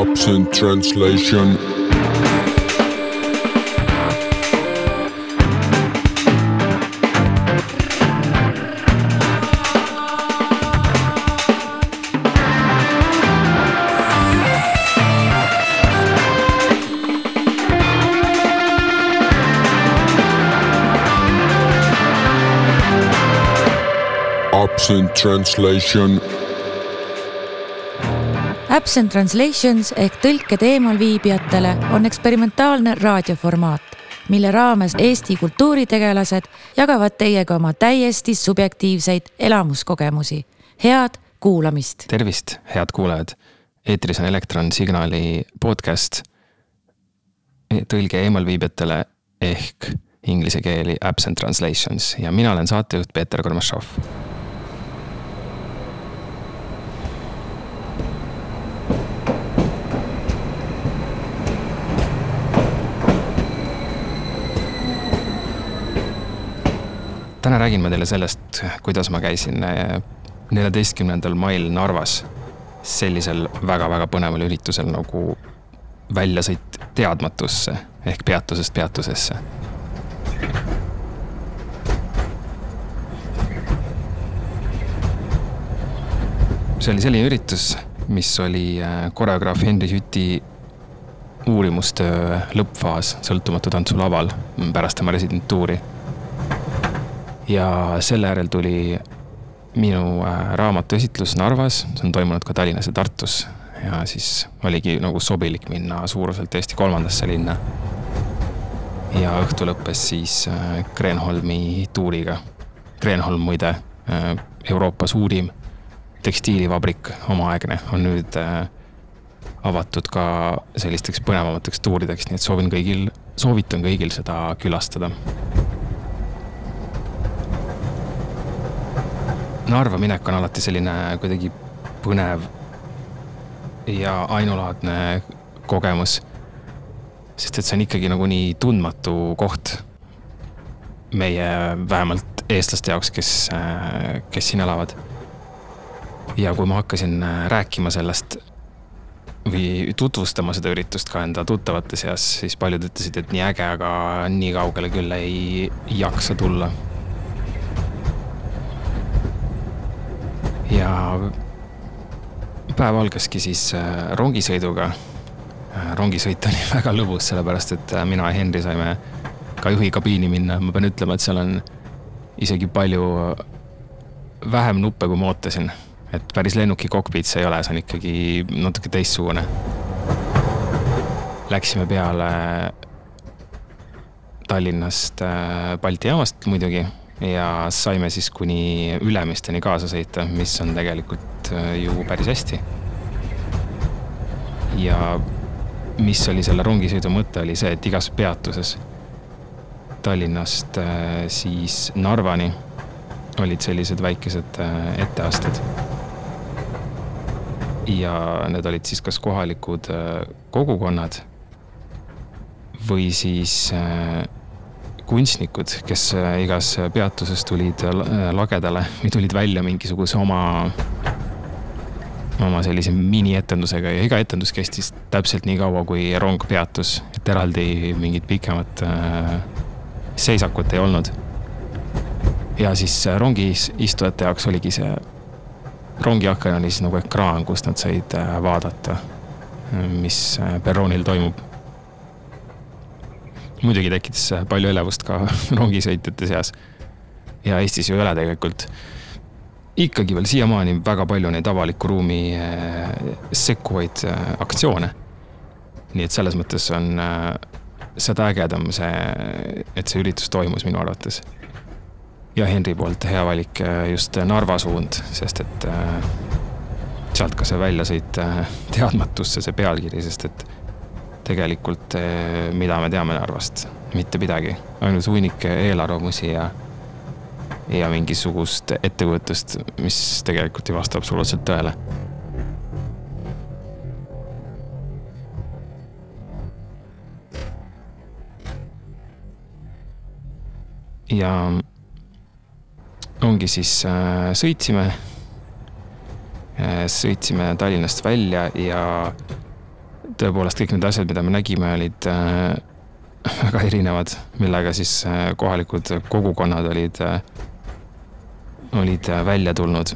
Absent translation. Absent translation. Absent Translations ehk tõlked eemalviibijatele on eksperimentaalne raadioformaat, mille raames Eesti kultuuritegelased jagavad teiega oma täiesti subjektiivseid elamuskogemusi. head kuulamist. tervist, head kuulajad. eetris on Elektronsignaali podcast. tõlge eemalviibijatele ehk inglise keeli Absent Translations ja mina olen saatejuht Peeter Kormašov täna räägin ma teile sellest, kuidas ma käisin eh, neljateistkümnendal mail Narvas sellisel väga-väga põneval üritusel nagu väljasõit teadmatusse ehk peatusest peatusesse. see oli selline üritus, mis oli eh, koreograaf Henri Süti uurimustöö lõppfaas Sõltumatu tantsu laval pärast tema residentuuri ja selle järel tuli minu äh, raamatu esitlus Narvas, see on toimunud ka Tallinnas ja Tartus. ja siis oligi nagu sobilik minna suuruselt Eesti kolmandasse linna. ja õhtu lõppes siis äh, Kreenholmi tuuriga. Kreenholm muide, äh, Euroopa suurim tekstiilivabrik, omaaegne, on nüüd avatud ka sellisteks põnevamateks tuurideks, nii et soovin kõigil, soovitan kõigil seda külastada Narva minek on alati selline kuidagi põnev ja ainulaadne kogemus. sest et see on ikkagi nagu nii tundmatu koht meie vähemalt eestlaste jaoks, kes, kes siin elavad. ja kui ma hakkasin rääkima sellest või tutvustama seda üritust ka enda tuttavate seas, siis paljud ütlesid, et nii äge, aga nii kaugele küll ei jaksa tulla ja päev algaski siis äh, rongisõiduga. Äh, rongisõit oli väga lõbus, sellepärast et äh, mina ja Henri saime ka juhi kabiini minna, ma pean ütlema, et seal on isegi palju vähem nuppe, kui ma ootasin. et päris lennuki kokpit see ei ole, see on ikkagi natuke teistsugune. Läksime peale Tallinnast Balti jaamast muidugi ja saime siis kuni Ülemisteni kaasa sõita, mis on tegelikult äh, ju päris hästi. ja mis oli selle rongisõidu mõte, oli see, et igas peatuses Tallinnast äh, siis Narvani olid sellised väikesed äh, etteasted. ja need olid siis kas kohalikud kogukonnad või siis kunstnikud, kes äh, igas peatuses tulid äh, lagedale või tulid välja mingisuguse oma, oma sellise minietendusega ja iga etendus kestis täpselt nii kaua, kui rong peatus, et eraldi mingit pikemat äh, seisakut ei olnud. ja siis rongis istujate jaoks oligi see, rongiaken oli siis nagu ekraan, kust nad said vaadata, mis perroonil toimub muidugi tekitas palju elevust ka rongisõitjate seas. ja Eestis ju ei ole tegelikult ikkagi veel siiamaani väga palju neid avaliku ruumi eh, sekkuvaid eh, aktsioone. nii et selles mõttes on eh, seda ägedam see, et see üritus toimus minu arvates. ja Henri poolt hea valik just Narva suund, sest et sealt ka see väljasõit teadmatusse, see pealkiri, sest et tegelikult, eh, mida me teame Narvast, mitte midagi, ainult hunnik eelarvamusi ja, ja mingisugust ettekujutust, mis tegelikult ei vasta absoluutselt tõele. ja ongi siis äh, sõitsime, äh, sõitsime Tallinnast välja ja tõepoolest kõik need asjad, mida me nägime, olid äh, väga erinevad, millega siis äh, kohalikud kogukonnad olid äh,, olid välja tulnud.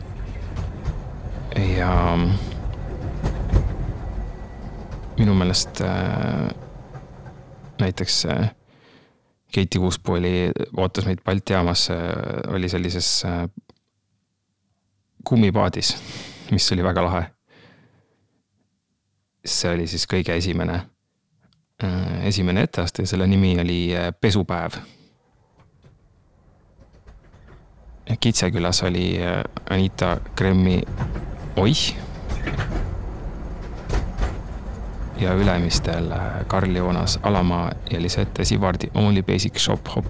ja minu meelest näiteks Keiti Kuuspuu oli, ootas meid Balti jaamas, oli sellises kummipaadis, mis oli väga lahe. See oli siis kõige esimene, äh, esimene etteaste ja selle nimi oli äh, Pesupäev. Kitsekülas oli Anita Kremmi Oih ja Ülemistel äh, Karl Joonas Alamaa ja Lisette Sivardi Only Basic Shop Hop.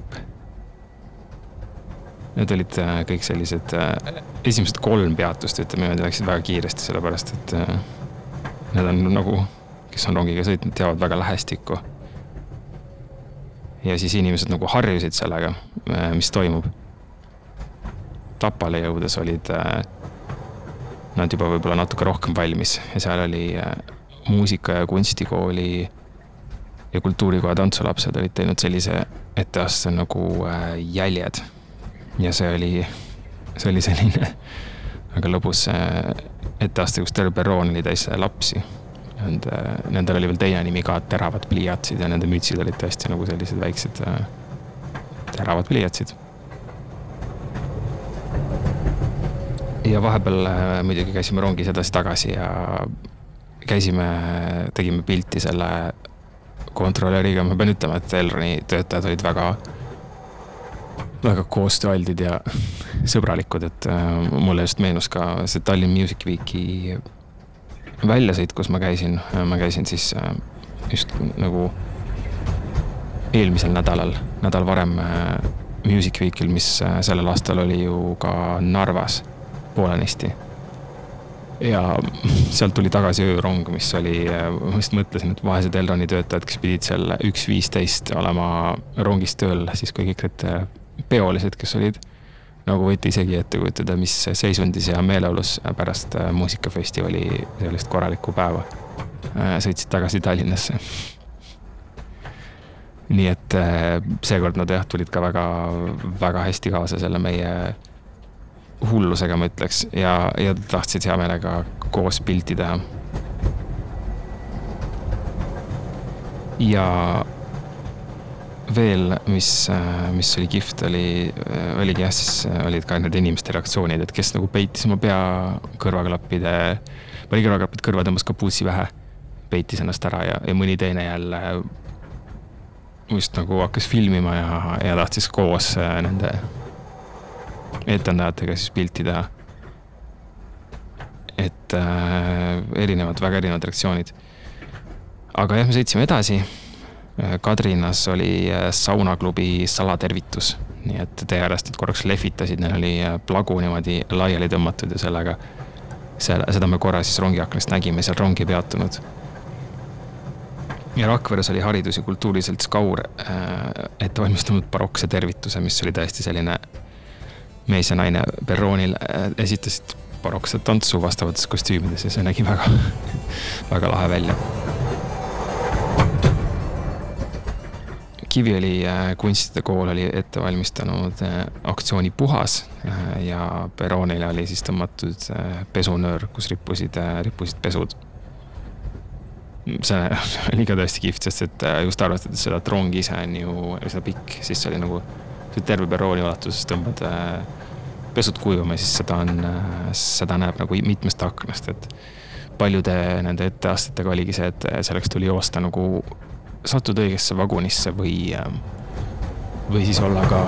Need olid äh, kõik sellised, äh, esimesed kolm peatust, ütleme niimoodi, läksid väga kiiresti, sellepärast et need on nagu, kes on rongiga sõitnud, teavad väga lähestikku. ja siis inimesed nagu harjusid sellega, mis toimub. Tapale jõudes olid nad juba võib-olla natuke rohkem valmis ja seal oli muusika- ja kunstikooli ja kultuurikoja tantsulapsed olid teinud sellise etteaste nagu Jäljed. ja see oli, see oli selline väga lõbus etteaste, kus terve perroon oli täis lapsi. Nende, nendel oli veel teine nimi ka, Teravad pliiatsid ja nende mütsid olid tõesti nagu sellised väiksed äh, teravad pliiatsid. ja vahepeal muidugi käisime rongis edasi-tagasi ja käisime, tegime pilti selle kontrolöriga, ma pean ütlema, et Elroni töötajad olid väga, väga koostööaldid ja sõbralikud, et äh, mulle just meenus ka see Tallinn Music Weeki väljasõit, kus ma käisin, ma käisin siis äh, just nagu eelmisel nädalal, nädal varem äh, Music Weekil, mis sellel aastal oli ju ka Narvas poolenisti. Ja sealt tuli tagasi öörong, mis oli, ma just mõtlesin, et vaesed Elroni töötajad, kes pidid seal üks viisteist olema rongis tööl, siis kui kõik need äh, peolised, kes olid, nagu võite isegi ette kujutada, mis seisundis ja meeleolus pärast äh, muusikafestivali sellist korralikku päeva äh, sõitsid tagasi Tallinnasse. nii et seekord nad jah, tulid ka väga, väga hästi kaasa selle meie hullusega, ma ütleks, ja, ja tahtsid hea meelega koos pilti teha. ja veel, mis, mis oli kihvt, oli, oligi jah, siis olid ka nende inimeste reaktsioonid, et kes nagu peitis oma pea kõrvaklappide, pani kõrvaklapid kõrva, tõmbas kapuutsi pähe, peitis ennast ära ja, ja mõni teine jälle just nagu hakkas filmima ja, ja tahtis koos nende etendajatega siis pilti teha. et äh, erinevad, väga erinevad reaktsioonid. aga jah, me sõitsime edasi. Kadrinas oli äh, saunaklubi salatervitus, nii et tee ääres nad korraks lehvitasid, neil oli äh, plagu niimoodi laiali tõmmatud ja sellega, selle, seda me korra siis rongiaknast nägime, seal rong ei peatunud ja Rakveres oli haridus- ja kultuuriselts Kaur äh, ette valmistanud barokse tervituse, mis oli täiesti selline mees ja naine perroonil äh, esitasid barokset tantsu vastavates kostüümides ja see nägi väga, väga lahe välja. Kiviõli äh, kunstide kool oli ette valmistanud äh, aktsiooni Puhas ja perroonile oli siis tõmmatud pesunöör, kus rippusid, rippusid pesud. see oli ka tõesti kihvt, sest et just arvestades seda, et rong ise on ju üsna pikk, siis see oli nagu terve perrooni ulatuses tõmbad äh, pesud kuivama, siis seda on, äh, seda näeb nagu mitmest aknast, et paljude nende etteastetega oligi see, et selleks tuli joosta nagu, sattuda õigesse vagunisse või, äh, või siis olla ka,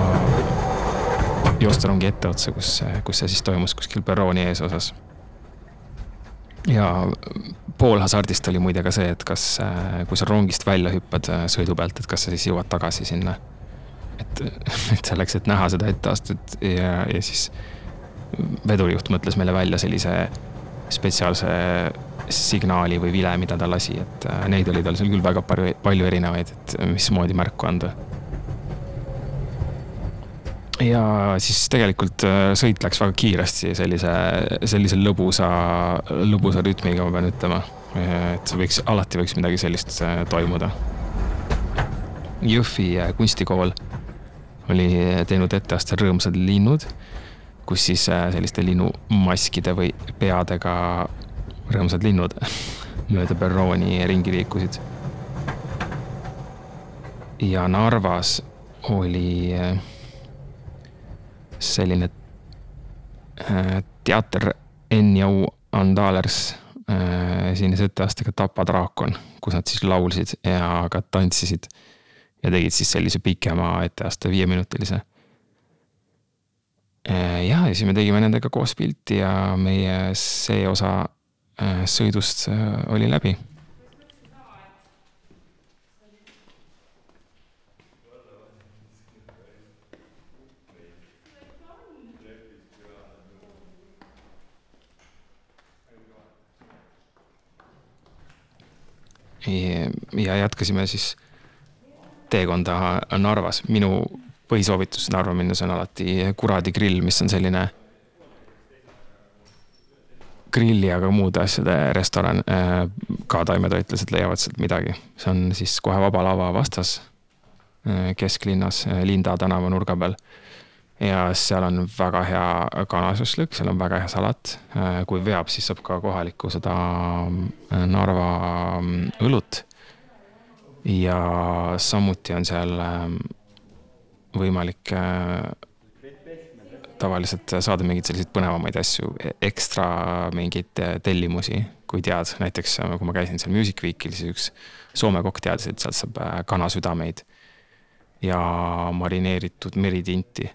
joosta rongi etteotsa, kus, kus see siis toimus kuskil perrooni eesosas. ja pool hasardist oli muide ka see, et kas, kui sa rongist välja hüppad sõidu pealt, et kas sa siis jõuad tagasi sinna et, et selleks, et näha seda etteastet ja, ja siis vedurijuht mõtles meile välja sellise spetsiaalse signaali või vile, mida ta lasi, et äh, neid oli tal seal küll väga palju, palju erinevaid, et mismoodi märku anda. ja siis tegelikult äh, sõit läks väga kiiresti sellise, sellise lõbusa, lõbusa rütmiga, ma pean ütlema. et võiks, alati võiks midagi sellist äh, toimuda. Jõhvi äh, kunstikool oli teinud etteastel Rõõmsad linnud, kus siis selliste linnumaskide või peadega rõõmsad linnud mööda perrooni ringi liikusid. ja Narvas oli selline äh, teater Enjau Andalers äh, esines etteastega Tapa draakon, kus nad siis laulsid ja ka tantsisid. ja tegid siis sellise pikema etteaste, viieminutilise. Äh, ja, ja siis me tegime nendega koos pilti ja meie see osa sõidust oli läbi ja jätkasime siis teekonda Narvas. minu põhisoovitus Narva minnes on alati Kuradi grill, mis on selline grilli, aga muude asjade restoran. ka taimetoitlased leiavad sealt midagi, see on siis kohe Vaba Lava vastas kesklinnas Linda tänava nurga peal ja seal on väga hea kanašašlõkk, seal on väga hea salat. kui veab, siis saab ka kohalikku seda Narva mm, õlut ja samuti on seal ähm, võimalik äh, tavaliselt saada mingeid selliseid põnevamaid asju, e-, ekstra mingeid äh, tellimusi, kui tead, näiteks äh, kui ma käisin seal Music Weekil, siis üks Soome kokk teadis, et sealt saab kanasüdameid ja marineeritud meritinti.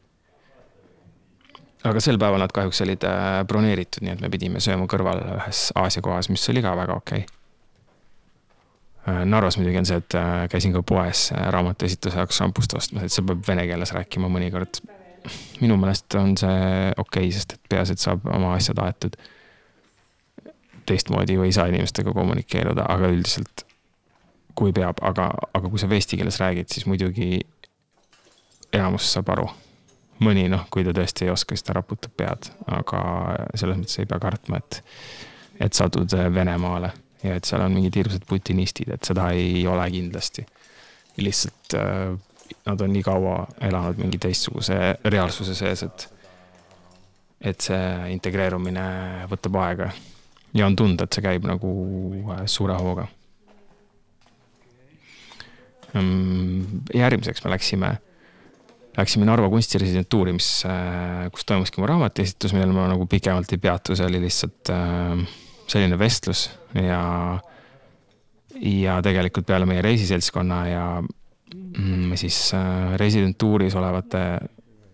aga sel päeval nad kahjuks olid broneeritud, nii et me pidime sööma kõrval ühes Aasia kohas, mis oli ka väga okei okay Narvas muidugi on see, et äh, käisin ka poes äh, raamatu esitluse jaoks šampust ostmas, et seal peab vene keeles rääkima mõnikord. minu meelest on see okei okay,, sest et peaasi, et saab oma asjad aetud. teistmoodi ju ei saa inimestega kommunikeeruda, aga üldiselt kui peab, aga, aga kui sa eesti keeles räägid, siis muidugi enamus saab aru. mõni noh, kui ta tõesti ei oska, siis ta raputab pead, aga selles mõttes ei pea kartma, et, et satud Venemaale ja et seal on mingid hirmsad putinistid, et seda ei ole kindlasti. lihtsalt äh, nad on nii kaua elanud mingi teistsuguse reaalsuse sees, et, et see integreerumine võtab aega. ja on tunda, et see käib nagu äh, suure hooga. Mm, järgmiseks me läksime, läksime Narva kunstiresidentuuri, mis, äh, kus toimuski mu raamatu esitus, millel ma nagu pikemalt ei peatu, see oli lihtsalt äh, selline vestlus ja, ja tegelikult peale meie reisiseltskonna ja mm, siis äh, residentuuris olevate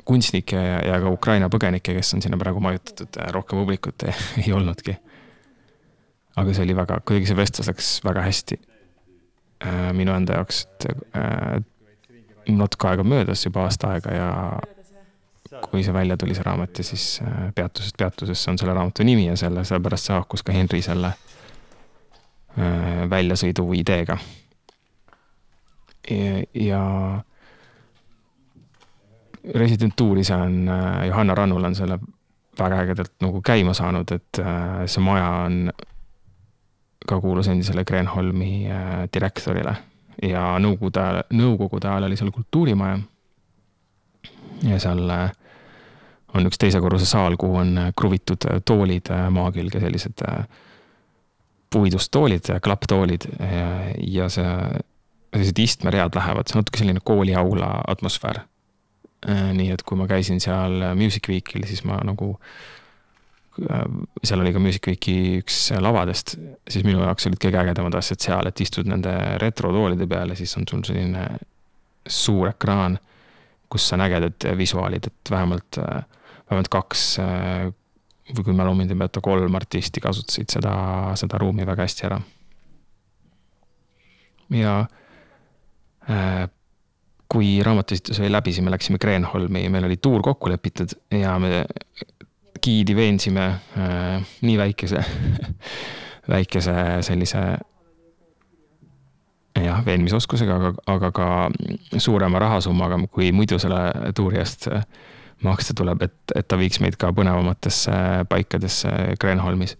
kunstnike ja, ja ka Ukraina põgenikke, kes on sinna praegu majutatud, äh, rohkem publikut ei, ei olnudki. aga see oli väga, kuidagi see vestlus läks väga hästi äh, minu enda jaoks, et natuke aega möödas, juba aasta aega ja kui see välja tuli, see raamat ja siis äh, peatusest peatusesse on selle raamatu nimi ja selle, sellepärast see haakus ka Henri selle äh, väljasõidu ideega. ja residentuuris on, äh, Johanna Rannul on selle väga ägedalt nagu käima saanud, et see maja on, ka kuulus endisele Kreenholmi direktorile ja nõukogude nõukogude ajal oli seal kultuurimaja ja seal äh, on üks teise korruse saal, kuhu on äh, kruvitud äh, toolid maa külge, sellised puidust toolid, klapptoolid ja see, sellised istmeread lähevad, see on natuke selline kooliaula atmosfäär. nii et kui ma käisin seal Music Weekil, siis ma nagu, seal oli ka Music Weeki üks lavadest, siis minu jaoks olid kõige ägedamad asjad seal, et istud nende retrotoolide peal ja siis on sul selline suur ekraan kus on ägedad visuaalid, et vähemalt, vähemalt kaks või kui mälu mind ei mäleta, kolm artisti kasutasid seda, seda ruumi väga hästi ära. ja äh, kui raamatuesitus oli läbi, siis me läksime Kreenholmi, meil oli tuur kokku lepitud ja me giidi veensime äh, nii väikese väikese sellise jah, veenmisoskusega, aga, aga ka suurema rahasummaga, kui muidu selle tuuri eest maksta tuleb, et, et ta viiks meid ka põnevamatesse paikadesse Kreenholmis.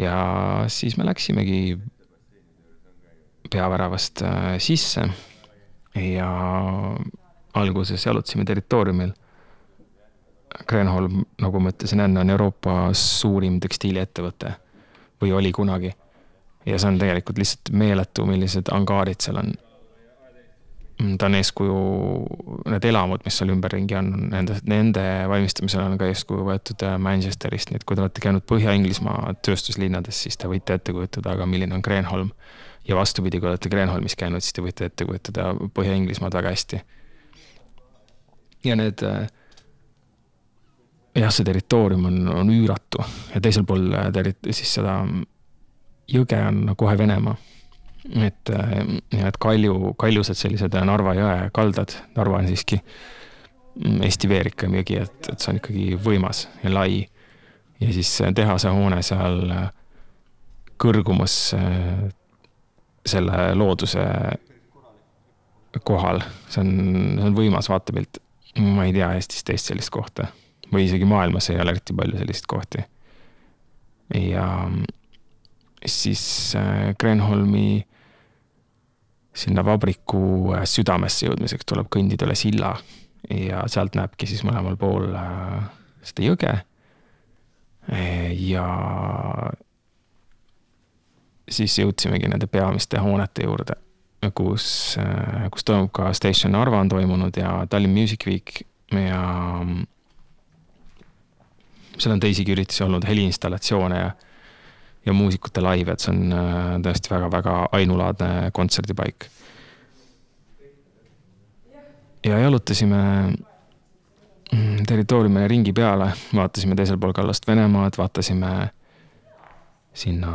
ja siis me läksimegi peaväravast äh, sisse ja alguses jalutasime territooriumil. Kreenholm, nagu ma ütlesin enne, on Euroopa suurim tekstiiliettevõte või oli kunagi. Ja see on tegelikult lihtsalt meeletu, millised angaarid seal on ta on eeskuju, need elamud, mis seal ümberringi on, nende, nende valmistamisel on ka eeskuju võetud äh, Manchesterist, nii et kui te olete käinud Põhja-Inglismaa tööstuslinnades, siis te võite ette kujutada ka, milline on Kreenholm. ja vastupidi, kui olete Kreenholmis käinud, siis te võite ette kujutada Põhja-Inglismaad väga hästi. ja need, äh, jah, see territoorium on, on üüratu ja teisel pool äh, terri-, siis seda jõge on kohe Venemaa et ja et Kalju, kaljused sellised Narva jõe kaldad, Narva on siiski Eesti veerikam jõgi, et, et see on ikkagi võimas ja lai. ja siis tehasehoone seal kõrgumas selle looduse kohal, see on, see on võimas vaatepilt. ma ei tea Eestis teist sellist kohta või isegi maailmas ei ole eriti palju selliseid kohti. ja siis Kreenholmi sinna vabriku äh, südamesse jõudmiseks tuleb kõndida üle silla ja sealt näebki siis mõlemal pool äh, seda jõge. ja siis jõudsimegi nende peamiste hoonete juurde, kus, äh, kus toimub ka Station Narva on toimunud ja Tallinn Music Week ja seal on teisigi üritusi olnud, heliinstallatsioone ja ja muusikute live, et see on äh, tõesti väga-väga ainulaadne kontserdipaik. ja jalutasime mm, territooriumile ringi peale, vaatasime teisel pool kallast Venemaad, vaatasime sinna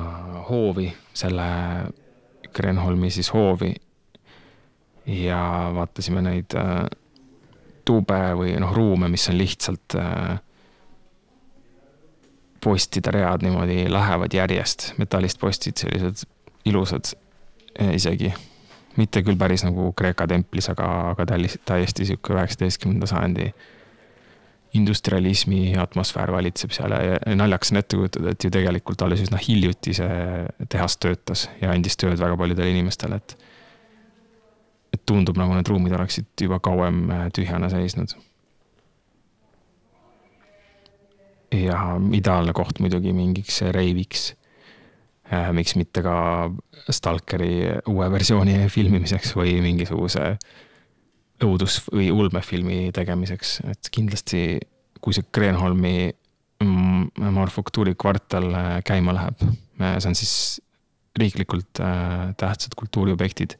hoovi, selle Grenholmi siis hoovi. ja vaatasime neid äh, tube või noh, ruume, mis on lihtsalt äh, postide read niimoodi lähevad järjest, metallist postid, sellised ilusad eh, isegi. mitte küll päris nagu Kreeka templis, aga, aga täiesti sihuke üheksateistkümnenda sajandi industrialismi atmosfäär valitseb seal ja naljakas on ette kujutada, et ju tegelikult alles üsna hiljuti see tehas töötas ja andis tööd väga paljudele inimestele, et. et tundub, nagu need ruumid oleksid juba kauem eh, tühjana seisnud ja ideaalne koht muidugi mingiks reiviks. Äh, miks mitte ka Stalkeri uue versiooni filmimiseks või mingisuguse õudus- või ulmefilmi tegemiseks, et kindlasti kui see Kreenholmi mm, manufaktuuri kvartal äh, käima läheb, äh, see on siis riiklikult tähtsad kultuuriobjektid.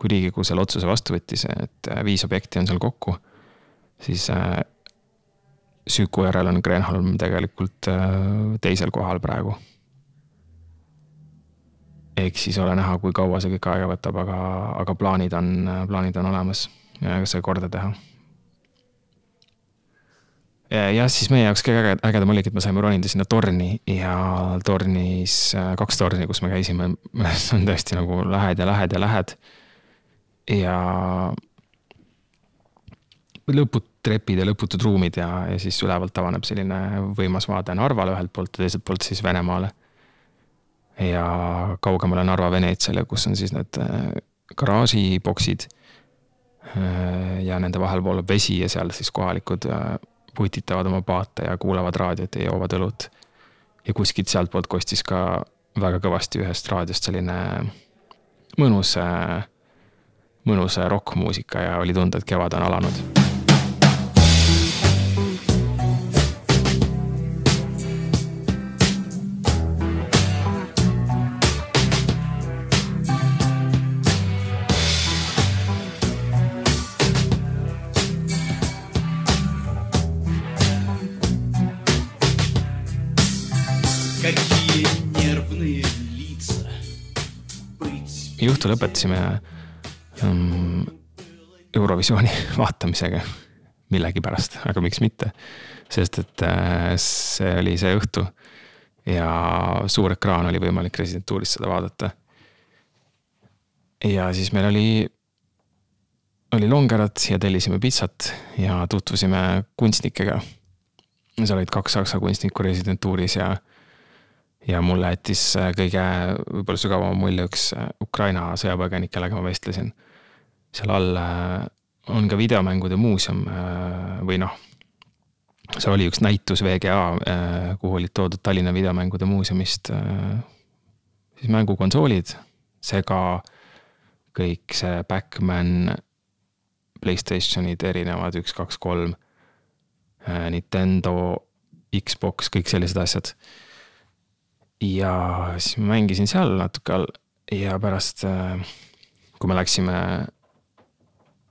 kui Riigikogu selle otsuse vastu võttis, et viis objekti on seal kokku, siis Süku järel on Kreenholm tegelikult äh, teisel kohal praegu. ehk siis ole näha, kui kaua see kõik aega võtab, aga, aga plaanid on, plaanid on olemas see korda teha. jah, siis meie jaoks kõige äge, ägedam oligi, et me saime ronida sinna torni ja tornis, äh, kaks torni, kus me käisime, on tõesti nagu lähed ja lähed ja lähed. ja lõput-, trepid ja lõputud ruumid ja, ja siis ülevalt avaneb selline võimas vaade Narvale ühelt poolt ja teiselt poolt siis Venemaale. ja kaugemale Narva Veneetsiale, kus on siis need äh, garaažiboksid. Äh, ja nende vahel voolab vesi ja seal siis kohalikud äh, putitavad oma paate ja kuulavad raadiot ja joovad õlut. ja kuskilt sealtpoolt kostis ka väga kõvasti ühest raadiost selline mõnus, mõnus rokkmuusika ja oli tunda, et kevad on alanud juhtu lõpetasime um, Eurovisiooni vaatamisega millegipärast, aga miks mitte. sest et äh, see oli see õhtu ja suur ekraan oli võimalik residentuuris seda vaadata. ja siis meil oli oli longerat ja tellisime pitsat ja tutvusime kunstnikega. seal olid kaks saksa kunstnikku residentuuris ja, ja mulle jättis kõige võib-olla sügavama mulje üks Ukraina sõjapõgenik, kellega ma vestlesin. seal all äh, on ka videomängude muuseum äh, või noh, seal oli üks näitus VGA, äh, kuhu olid toodud Tallinna Videomängude Muuseumist siis mängukonsoolid, Sega, kõik see Backman Playstationid erinevad, üks, kaks, kolm. Äh, Nintendo, Xbox, kõik sellised asjad. Ja siis mängisin seal natuke all ja pärast, äh, kui me läksime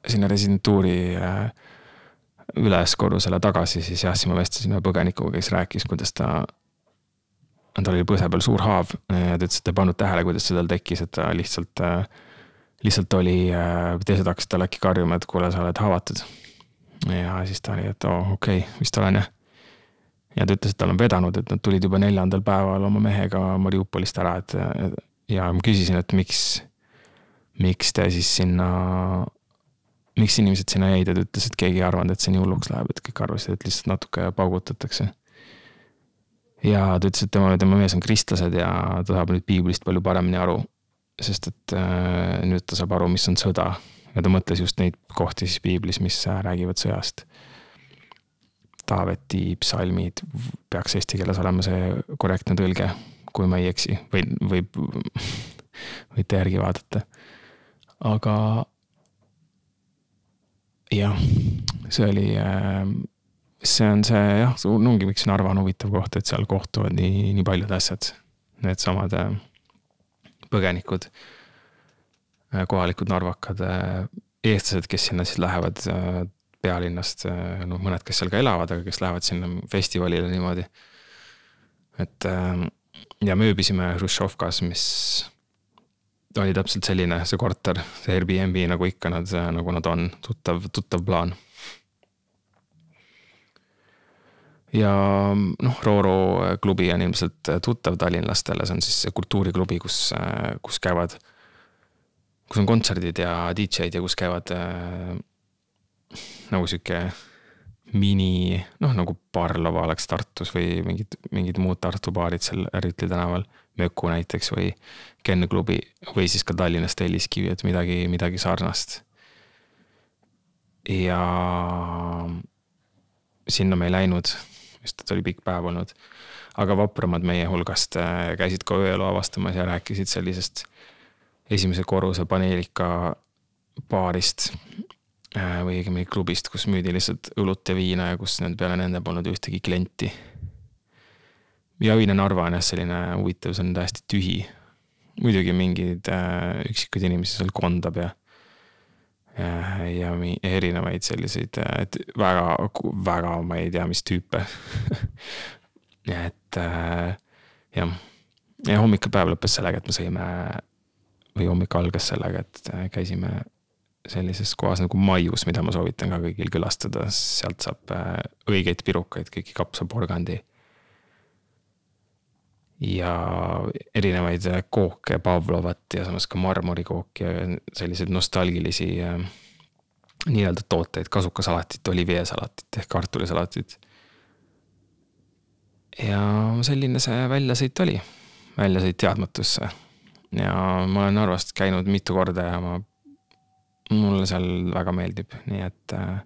sinna residentuuri äh, üles korrusele tagasi, siis jah, siis ma vestlesin ühe põgenikuga, kes rääkis, kuidas ta tal oli põse peal suur haav ja ta ütles, et ta ei pannud tähele, kuidas see tal tekkis, et ta lihtsalt äh, lihtsalt oli, teised hakkasid talle äkki karjuma, et kuule, sa oled haavatud. ja siis ta oli, et oo oh, okei okay,, vist olen jah. Ja ta ütles, et tal on vedanud, et nad tulid juba neljandal päeval oma mehega Mariupolist ära, et ja ma küsisin, et miks, miks te siis sinna, miks inimesed sinna jäid ja ta ütles, et keegi ei arvanud, et see nii hulluks läheb, et kõik arvasid, et lihtsalt natuke paugutatakse. ja ta ütles, et tema, tema mees on kristlased ja ta saab nüüd piiblist palju paremini aru sest et äh, nüüd ta saab aru, mis on sõda ja ta mõtles just neid kohti siis piiblis, mis räägivad sõjast. Taaveti psalmid peaks eesti keeles olema see korrektne tõlge, kui ma ei eksi, või, võib, võite järgi vaadata. aga jah, see oli, äh, see on see jah, ongi, miks Narva on huvitav koht, et seal kohtuvad nii, nii paljud asjad. Needsamad põgenikud, äh, kohalikud narvakad, äh, eestlased, kes sinna siis lähevad äh, pealinnast, noh, mõned, kes seal ka elavad, aga kes lähevad sinna festivalile niimoodi. et ja me ööbisime Hruštšovkas, mis oli täpselt selline, see korter, see Airbnb nagu ikka nad, nagu nad on, tuttav, tuttav plaan. Ja noh, Rooro klubi on ilmselt tuttav tallinlastele, see on siis see kultuuriklubi, kus, kus käivad, kus on kontserdid ja DJ-d ja kus käivad äh, nagu sihuke mini, noh nagu Barlova oleks Tartus või mingid, mingid muud Tartu baarid seal Rüütli tänaval. Möku näiteks või Ken klubi või siis ka Tallinnas Telliskivi, et midagi, midagi sarnast. ja sinna me ei läinud sest et oli pikk päev olnud. aga vapramad meie hulgast äh, käisid ka ööelu avastamas ja rääkisid sellisest esimese korruse paneelika baarist või õigemini klubist, kus müüdi lihtsalt õlut ja viina ja kus peale nende polnud ühtegi klienti. ja Õine Narva on jah selline huvitav, see on täiesti tühi. muidugi mingeid äh, üksikuid inimesi seal kondab ja ja erinevaid selliseid, et väga, väga, ma ei tea, mis tüüpe et äh, jah, ja hommik ja päev lõppes sellega, et me sõime või hommik algas sellega, et äh, käisime sellises kohas nagu Maius, mida ma soovitan ka kõigil külastada, sealt saab äh, õigeid pirukaid, kõiki kapsaporgandi ja erinevaid kooke, Pavlovat ja samas ka marmorikooki ja selliseid nostalgilisi äh, nii-öelda tooteid, kasukasalatit, olivieesalatit ehk kartulisalatit. ja selline see väljasõit oli, väljasõit teadmatusse. ja ma olen Narvast käinud mitu korda ja ma, mulle seal väga meeldib, nii et äh,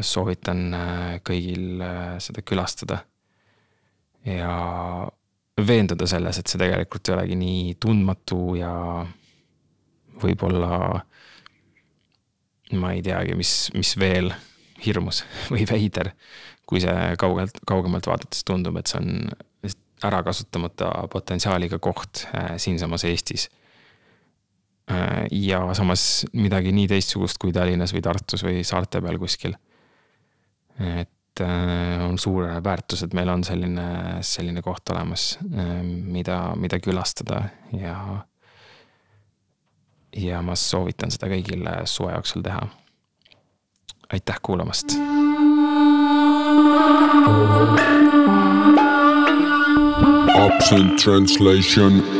soovitan äh, kõigil seda külastada. ja veenduda selles, et see tegelikult ei olegi nii tundmatu ja võib-olla ma ei teagi, mis, mis veel hirmus või veider, kui see kaugelt, kaugemalt vaadates tundub, et see on ära kasutamata potentsiaaliga koht äh, siinsamas Eestis. Äh, ja samas midagi nii teistsugust kui Tallinnas või Tartus või saarte peal kuskil. et äh, on suur väärtus, et meil on selline, selline koht olemas, äh, mida, mida külastada ja. ja ma soovitan seda kõigil suve jooksul teha. aitäh kuulamast. Absent translation